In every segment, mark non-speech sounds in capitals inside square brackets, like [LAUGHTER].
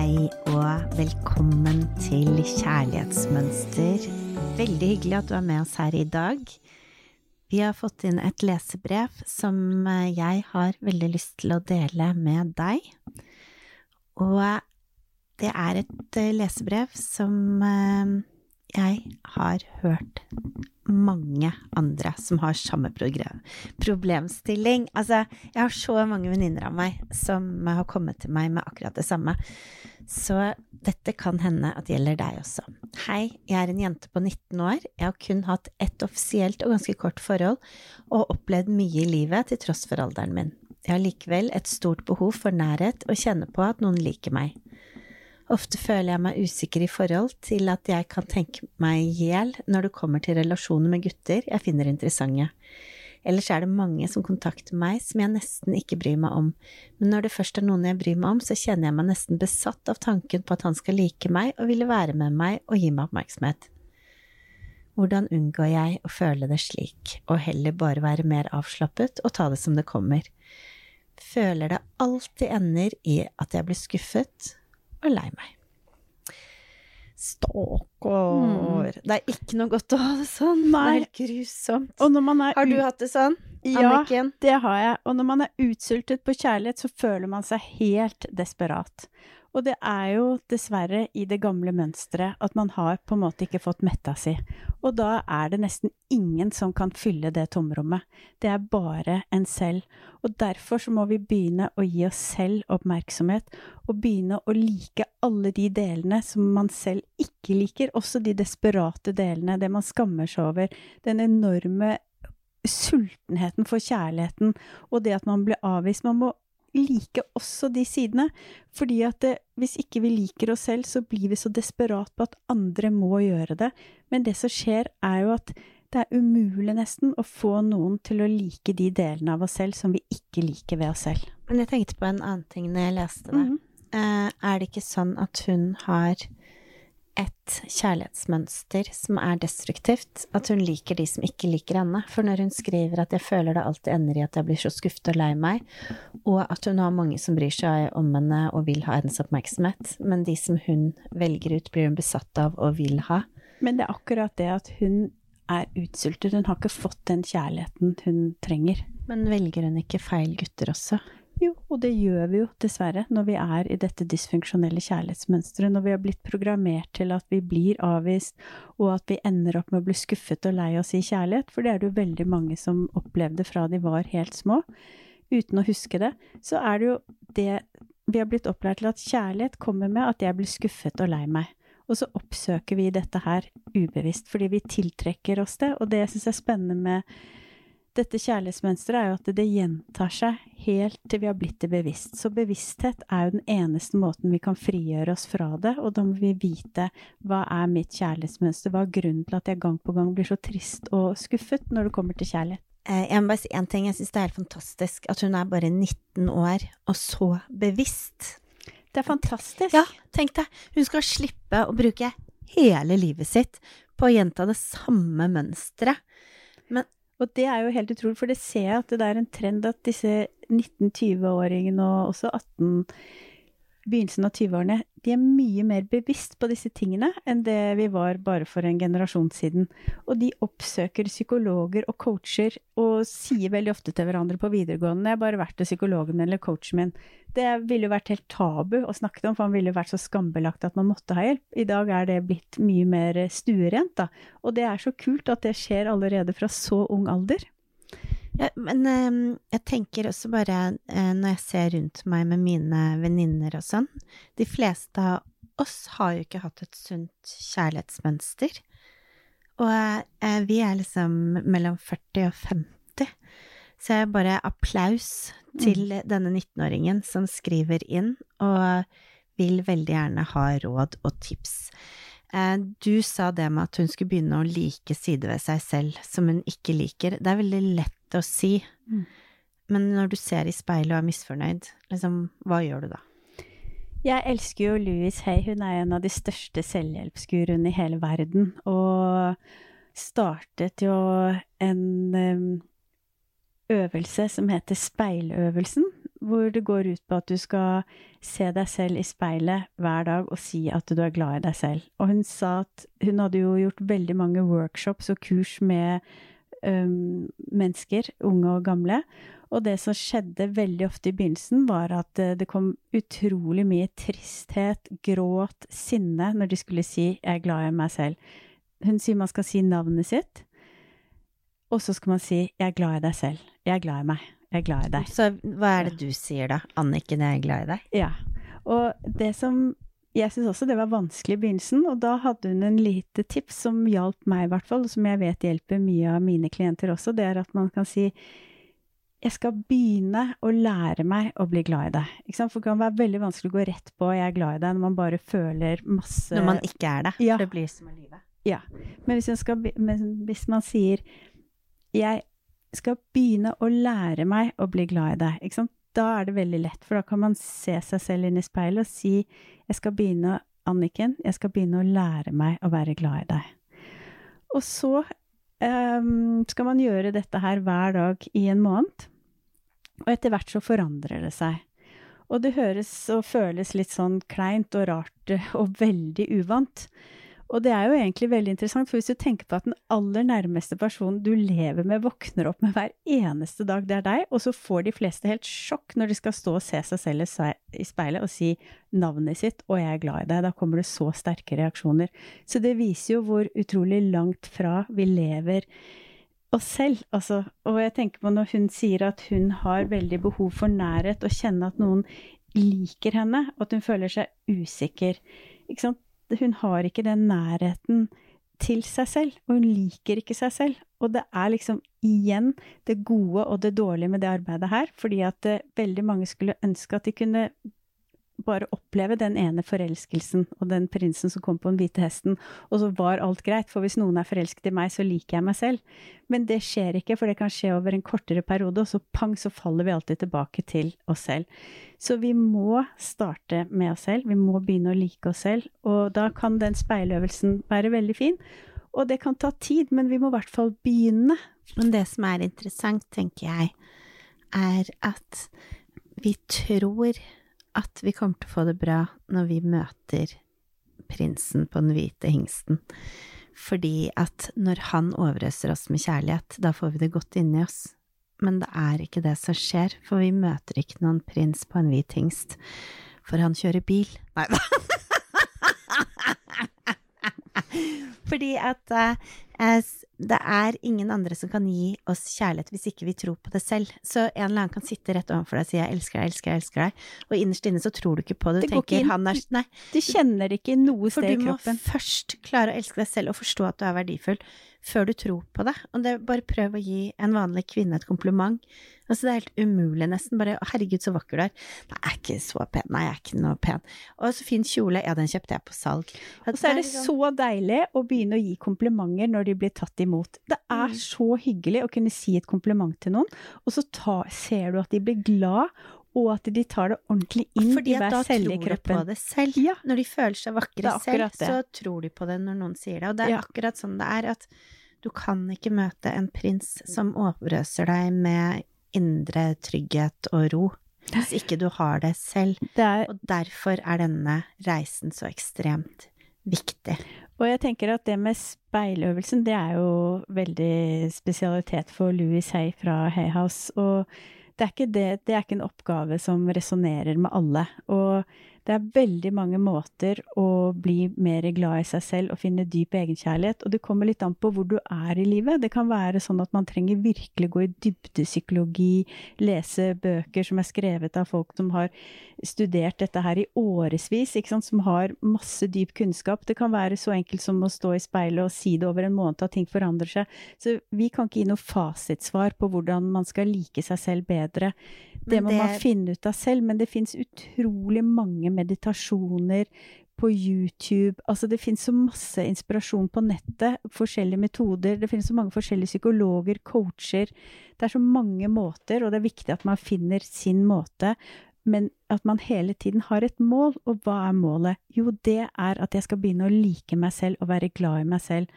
Hei og velkommen til Kjærlighetsmønster. Veldig hyggelig at du er med oss her i dag. Vi har fått inn et lesebrev som eh, jeg har veldig lyst til å dele med deg. Og det er et eh, lesebrev som eh, jeg har hørt mange andre som har samme problemstilling. Altså, jeg har så mange venninner av meg som har kommet til meg med akkurat det samme. Så dette kan hende at det gjelder deg også. Hei, jeg er en jente på 19 år. Jeg har kun hatt ett offisielt og ganske kort forhold, og opplevd mye i livet til tross for alderen min. Jeg har likevel et stort behov for nærhet og kjenner på at noen liker meg. Ofte føler jeg meg usikker i forhold til at jeg kan tenke meg i hjel når det kommer til relasjoner med gutter jeg finner interessante. Ellers er det mange som kontakter meg som jeg nesten ikke bryr meg om, men når det først er noen jeg bryr meg om, så kjenner jeg meg nesten besatt av tanken på at han skal like meg og ville være med meg og gi meg oppmerksomhet. Hvordan unngår jeg å føle det slik, og heller bare være mer avslappet og ta det som det kommer? Føler det alltid ender i at jeg blir skuffet, og lei meg. Stakkar. Det er ikke noe godt å ha det sånn. Det er grusomt. Er Har du hatt det sånn, Ja, Anniken? det har jeg. Og når man er utsultet på kjærlighet, så føler man seg helt desperat. Og det er jo dessverre i det gamle mønsteret at man har på en måte ikke fått metta si. Og da er det nesten ingen som kan fylle det tomrommet. Det er bare en selv. Og derfor så må vi begynne å gi oss selv oppmerksomhet, og begynne å like alle de delene som man selv ikke liker, også de desperate delene, det man skammer seg over, den enorme sultenheten for kjærligheten og det at man blir avvist. Man må like også de sidene, fordi at det, hvis ikke vi liker oss selv, så blir vi så desperat på at andre må gjøre det. Men det som skjer, er jo at det er umulig nesten å få noen til å like de delene av oss selv som vi ikke liker ved oss selv. Men jeg tenkte på en annen ting når jeg leste det. Mhm. Eh, er det ikke sånn at hun har et kjærlighetsmønster som er destruktivt? At hun liker de som ikke liker henne? For når hun skriver at jeg føler det alltid ender i at jeg blir så skuffet og lei meg, og at hun har mange som bryr seg om henne og vil ha hennes oppmerksomhet, men de som hun velger ut, blir hun besatt av og vil ha. Men det er akkurat det at hun er utsultet. Hun har ikke fått den kjærligheten hun trenger. Men velger hun ikke feil gutter også? Jo, og det gjør vi jo dessverre når vi er i dette dysfunksjonelle kjærlighetsmønsteret, når vi har blitt programmert til at vi blir avvist, og at vi ender opp med å bli skuffet og lei oss i kjærlighet, for det er det jo veldig mange som opplevde fra de var helt små, uten å huske det, så er det jo det vi har blitt opplært til at kjærlighet kommer med at jeg blir skuffet og lei meg. Og så oppsøker vi dette her ubevisst, fordi vi tiltrekker oss det, og det jeg er spennende med dette kjærlighetsmønsteret er jo at det gjentar seg helt til vi har blitt det bevisst. Så bevissthet er jo den eneste måten vi kan frigjøre oss fra det, og da må vi vite hva er mitt kjærlighetsmønster, hva er grunnen til at jeg gang på gang blir så trist og skuffet når det kommer til kjærlighet. Eh, Jeg må bare si én ting. Jeg syns det er helt fantastisk at hun er bare 19 år og så bevisst. Det er fantastisk. Ja, tenk deg. Hun skal slippe å bruke hele livet sitt på å gjenta det samme mønsteret. Og det er jo helt utrolig, for det ser jeg at det er en trend at disse 19-20-åringene og også 18 begynnelsen av 20-årene, de er mye mer bevisst på disse tingene enn det vi var bare for en generasjon siden. Og de oppsøker psykologer og coacher og sier veldig ofte til hverandre på videregående 'Jeg har bare vært til psykologen eller coachen min'. Det ville jo vært helt tabu å snakke om, for han ville jo vært så skambelagt at man måtte ha hjelp. I dag er det blitt mye mer stuerent, da. Og det er så kult at det skjer allerede fra så ung alder. Ja, men eh, jeg tenker også bare, eh, når jeg ser rundt meg med mine venninner og sånn De fleste av oss har jo ikke hatt et sunt kjærlighetsmønster. Og eh, vi er liksom mellom 40 og 50. Så jeg bare applaus til denne 19-åringen som skriver inn og vil veldig gjerne ha råd og tips. Eh, du sa det med at hun skulle begynne å like sider ved seg selv som hun ikke liker. Det er veldig lett å si, Mm. men når du ser i speilet og er misfornøyd, liksom, hva gjør du da? Jeg elsker jo Louise Hay. Hun er en av de største selvhjelpsguruene i hele verden. Og startet jo en øvelse som heter speiløvelsen. Hvor det går ut på at du skal se deg selv i speilet hver dag og si at du er glad i deg selv. Og hun sa at hun hadde jo gjort veldig mange workshops og kurs med um, mennesker, unge og gamle. Og det som skjedde veldig ofte i begynnelsen, var at eh, det kom utrolig mye tristhet, gråt, sinne når de skulle si 'jeg er glad i meg selv'. Hun sier man skal si navnet sitt, og så skal man si 'jeg er glad i deg selv'. 'Jeg er glad i meg'. 'Jeg er glad i deg'. Så hva er det du sier da? Anniken, jeg er glad i deg. Ja. Og det som Jeg syns også det var vanskelig i begynnelsen, og da hadde hun en lite tips som hjalp meg, i hvert fall, og som jeg vet hjelper mye av mine klienter også. Det er at man kan si jeg skal begynne å lære meg å bli glad i deg. For det kan være veldig vanskelig å gå rett på 'jeg er glad i deg' når man bare føler masse Når man ikke er det. Ja. Det blir som i livet. Ja. Men hvis, skal, men hvis man sier 'jeg skal begynne å lære meg å bli glad i deg', ikke sant? Da er det veldig lett, for da kan man se seg selv inn i speilet og si 'jeg skal begynne, Anniken, jeg skal begynne å lære meg å være glad i deg'. Og så um, skal man gjøre dette her hver dag i en måned. Og etter hvert så forandrer det seg. Og det høres og føles litt sånn kleint og rart og veldig uvant. Og det er jo egentlig veldig interessant, for hvis du tenker på at den aller nærmeste personen du lever med, våkner opp med hver eneste dag, det er deg, og så får de fleste helt sjokk når de skal stå og se seg selv i speilet og si navnet sitt 'og jeg er glad i deg', da kommer det så sterke reaksjoner. Så det viser jo hvor utrolig langt fra vi lever oss selv. Altså, og jeg tenker på når hun sier at hun har veldig behov for nærhet, og kjenne at noen liker henne, og at hun føler seg usikker. Ikke sant? Hun har ikke den nærheten til seg selv, og hun liker ikke seg selv. Og det er liksom igjen det gode og det dårlige med det arbeidet her, fordi at eh, veldig mange skulle ønske at de kunne bare oppleve den ene forelskelsen og den prinsen som kom på den hvite hesten, og så var alt greit, for hvis noen er forelsket i meg, så liker jeg meg selv. Men det skjer ikke, for det kan skje over en kortere periode, og så pang, så faller vi alltid tilbake til oss selv. Så vi må starte med oss selv, vi må begynne å like oss selv, og da kan den speiløvelsen være veldig fin. Og det kan ta tid, men vi må i hvert fall begynne. Men det som er interessant, tenker jeg, er at vi tror at vi kommer til å få det bra når vi møter prinsen på den hvite hingsten. Fordi at når han overøser oss med kjærlighet, da får vi det godt inni oss. Men det er ikke det som skjer, for vi møter ikke noen prins på en hvit hingst. For han kjører bil. Nei da. [LAUGHS] Fordi at eh, s- det er ingen andre som kan gi oss kjærlighet hvis ikke vi tror på det selv. Så en eller annen kan sitte rett overfor deg og si 'jeg elsker deg, elsker deg', elsker deg, og innerst inne så tror du ikke på det. Du Det tenker han er Nei, Du kjenner det ikke noe for du må først klare å elske deg selv og forstå at du er verdifull, før du tror på det. Og det, bare prøv å gi en vanlig kvinne et kompliment. Altså, det er helt umulig, nesten. Bare herregud, så vakker du er'. Nei, jeg er ikke så pen. Nei, jeg er ikke noe pen. Og så fin kjole. Ja, den kjøpte jeg på salg. Og så er det liksom- så deilig å begynne å gi komplimenter når de blir tatt imot. Det er Mm. så hyggelig å kunne si et kompliment til noen, og så ta, ser du at de blir glad, og at de tar det ordentlig inn Fordi i hver da celle tror i du på det selv. Ja. Når de føler seg vakre selv, det. så tror de på det når noen sier det. Og det er Ja. akkurat sånn det er, at du kan ikke møte en prins som overøser deg med indre trygghet og ro, hvis ikke du har det selv. [LAUGHS] Det er, Og derfor er denne reisen så ekstremt viktig. og jeg tenker at det med speiløvelsen, det er jo veldig spesialitet for Louis Hay fra Hayhouse. Og det er ikke, det, det er ikke en oppgave som resonnerer med alle. Og det er veldig mange måter å bli mer glad i seg selv og finne dyp egenkjærlighet. Og det kommer litt an på hvor du er i livet. Det kan være sånn at man trenger virkelig gå i dybdepsykologi, lese bøker som er skrevet av folk som har studert dette her i årevis, som har masse dyp kunnskap. Det kan være så enkelt som å stå i speilet og si det over en måned at ting forandrer seg. Så vi kan ikke gi noe fasitsvar på hvordan man skal like seg selv bedre. Det må det- man finne ut av selv, men det fins utrolig mange meditasjoner, på YouTube. Altså, det finnes så masse inspirasjon på nettet. Forskjellige metoder. Det finnes så mange forskjellige psykologer, coacher. Det er så mange måter, og det er viktig at man finner sin måte. Men at man hele tiden har et mål. Og hva er målet? Jo, det er at jeg skal begynne å like meg selv og være glad i meg selv.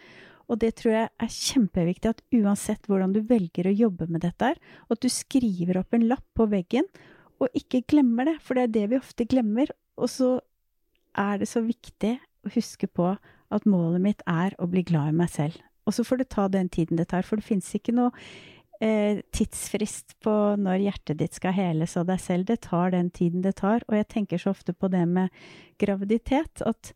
Og det tror jeg er kjempeviktig, at uansett hvordan du velger å jobbe med dette, at du skriver opp en lapp på veggen, og ikke glemmer det. For det er det vi ofte glemmer. Og så er det så viktig å huske på at målet mitt er å bli glad i meg selv. Og så får det ta den tiden det tar, for det fins ikke noe eh, tidsfrist på når hjertet ditt skal heles av deg selv. Det tar den tiden det tar. Og jeg tenker så ofte på det med graviditet, at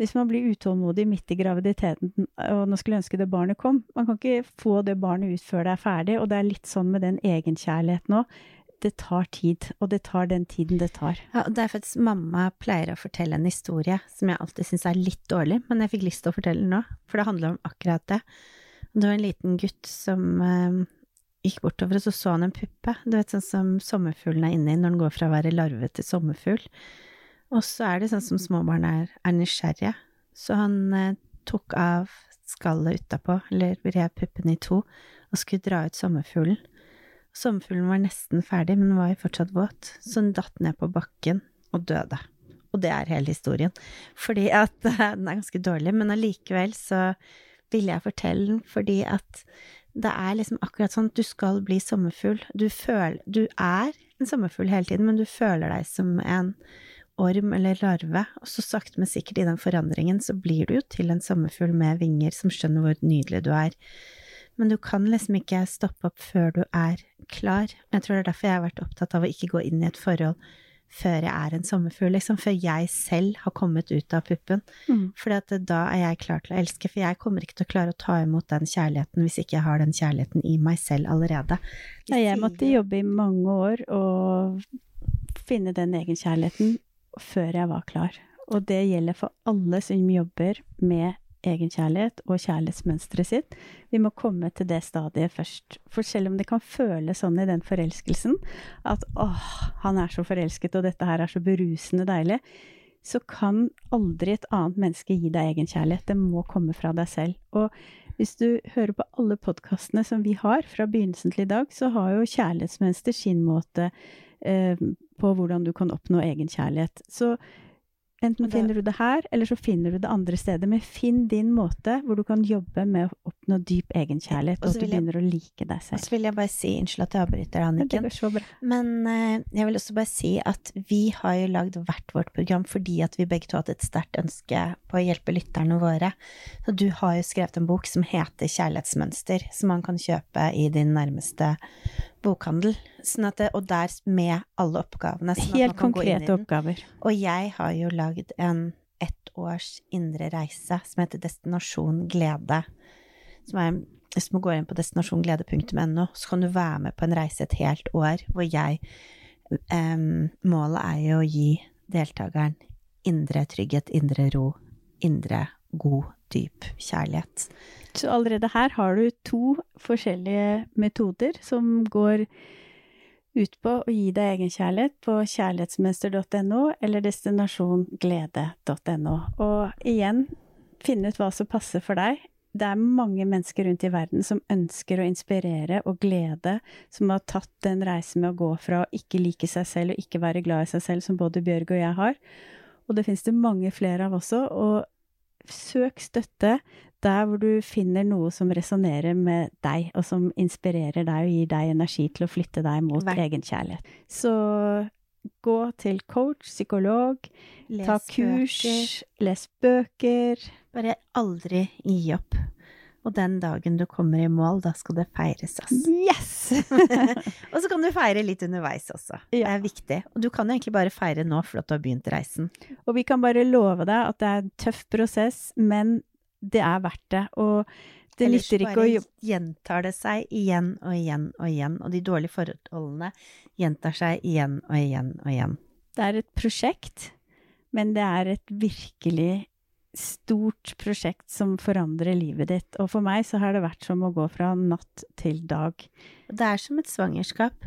hvis man blir utålmodig midt i graviditeten og nå skulle ønske det barnet kom Man kan ikke få det barnet ut før det er ferdig, og det er litt sånn med den egenkjærligheten òg. Det tar tid, og det tar den tiden det tar. Ja, og det er faktisk Mamma pleier å fortelle en historie som jeg alltid syns er litt dårlig, men jeg fikk lyst til å fortelle den nå, for det handler om akkurat det. Det var en liten gutt som eh, gikk bortover, og så så han en puppe. Du vet sånn som sommerfuglen er inni når den går fra å være larve til sommerfugl. Og så er det sånn som småbarn er, er nysgjerrige. Så han eh, tok av skallet utapå, eller rev puppen i to, og skulle dra ut sommerfuglen. Sommerfuglen var nesten ferdig, men var jo fortsatt våt, så den datt ned på bakken og døde. Og det er hele historien. Fordi at [LAUGHS] Den er ganske dårlig, men allikevel så ville jeg fortelle den fordi at det er liksom akkurat sånn at du skal bli sommerfugl. Du føler Du er en sommerfugl hele tiden, men du føler deg som en orm eller larve, og så sakte, men sikkert i den forandringen så blir du jo til en sommerfugl med vinger som skjønner hvor nydelig du er men du kan liksom ikke stoppe opp før du er klar. Jeg tror det er derfor jeg har vært opptatt av å ikke gå inn i et forhold før jeg er en sommerfugl, liksom, før jeg selv har kommet ut av puppen. Mm. For da er jeg klar til å elske, for jeg kommer ikke til å klare å ta imot den kjærligheten hvis ikke jeg har den kjærligheten i meg selv allerede. Nei, jeg måtte jobbe i mange år og finne den egenkjærligheten før jeg var klar. Og det gjelder for alle som jobber med egenkjærlighet og kjærlighetsmønsteret sitt. Vi må komme til det stadiet først. For selv om det kan føles sånn i den forelskelsen at åh, han er så forelsket, og dette her er så berusende deilig, så kan aldri et annet menneske gi deg egenkjærlighet. Det må komme fra deg selv. Og hvis du hører på alle podkastene som vi har fra begynnelsen til i dag, så har jo kjærlighetsmønster sin måte eh, på hvordan du kan oppnå egenkjærlighet. Så Enten finner du det her, eller så finner du det andre steder. Men finn din måte hvor du kan jobbe med å oppnå dyp egenkjærlighet, og at du begynner å like deg selv. Og så vil jeg bare si, unnskyld at jeg avbryter, Anniken, ja, men uh, jeg vil også bare si at vi har jo lagd hvert vårt program fordi at vi begge to har hatt et sterkt ønske på å hjelpe lytterne våre. Så du har jo skrevet en bok som heter Kjærlighetsmønster, som man kan kjøpe i din nærmeste bokhandel. Sånn det, og der med alle oppgavene. Sånn Helt konkrete oppgaver. Og jeg har jo lagd en ett års indre reise som heter Destinasjon glede. Som er, hvis du går inn på destinasjonglede.no, så kan du være med på en reise et helt år hvor jeg um, Målet er jo å gi deltakeren indre trygghet, indre ro, indre god, dyp kjærlighet. Så allerede her har du to forskjellige metoder som går ut på å gi deg egenkjærlighet på kjærlighetsmønster.no eller destinasjonglede.no. Og igjen, finne ut hva som passer for deg. Det er mange mennesker rundt i verden som ønsker å inspirere og glede, som har tatt den reisen med å gå fra å ikke like seg selv og ikke være glad i seg selv, som både Bjørg og jeg har. Og det finnes det mange flere av også. Og søk støtte der hvor du finner noe som resonnerer med deg, og som inspirerer deg og gir deg energi til å flytte deg mot Vær. egenkjærlighet. Så gå til coach, psykolog, les ta kurs, bøker. les bøker. Bare aldri gi opp. Og den dagen du kommer i mål, da skal det feires, altså. Yes! [LAUGHS] og så kan du feire litt underveis også. Ja. Det er viktig. Og du kan jo egentlig bare feire nå for at du har begynt reisen. Og vi kan bare love deg at det er en tøff prosess, men det er verdt det. Og det Ellers nytter ikke å Ellers bare gjentar det seg igjen og igjen og igjen, og de dårlige forholdene gjentar seg igjen og igjen og igjen. Det er et prosjekt, men det er et virkelig stort prosjekt som forandrer livet ditt. Og for meg så har det vært som å gå fra natt til dag. Det er som et svangerskap.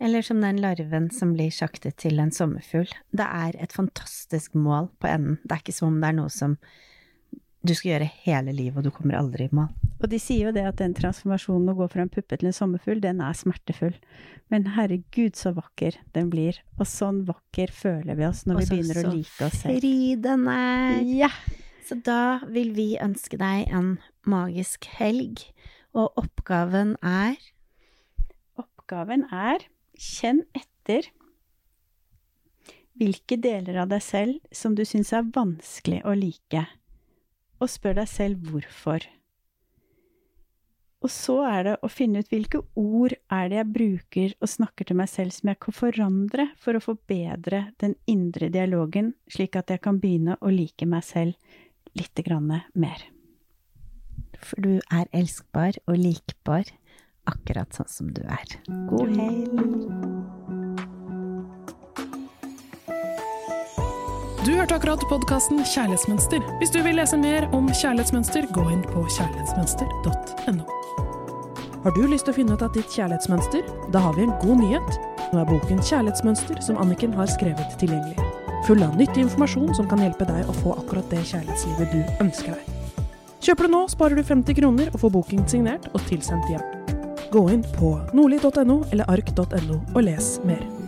Eller som den larven som blir sjaktet til en sommerfugl. Det er et fantastisk mål på enden. Det er ikke som om det er noe som du skal gjøre hele livet, og du kommer aldri i mål. Og de sier jo det at den transformasjonen å gå fra en puppe til en sommerfugl, den er smertefull. Men herregud, så vakker den blir. Og sånn vakker føler vi oss når Også, vi begynner å like oss Så selv. fri den er. Ja! Så da vil vi ønske deg en magisk helg, og oppgaven er Oppgaven er kjenn etter hvilke deler av deg selv som du syns er vanskelig å like, og spør deg selv hvorfor. Og så er det å finne ut hvilke ord er det jeg bruker og snakker til meg selv som jeg kan forandre for å forbedre den indre dialogen, slik at jeg kan begynne å like meg selv litt grann mer. For du er elskbar og likbar, akkurat sånn som du er. God helg! Du hørte akkurat podkasten Kjærlighetsmønster. Hvis du vil lese mer om kjærlighetsmønster, gå inn på kjærlighetsmønster.no. Har du lyst til å finne ut av ditt kjærlighetsmønster? Da har vi en god nyhet. Nå er boken Kjærlighetsmønster som Anniken har skrevet tilgjengelig. Full av nyttig informasjon som kan hjelpe deg å få akkurat det kjærlighetslivet du ønsker deg. Kjøper du nå, sparer du 50 kroner og får boken signert og tilsendt hjem. Gå inn på nordli.no eller ark.no og les mer.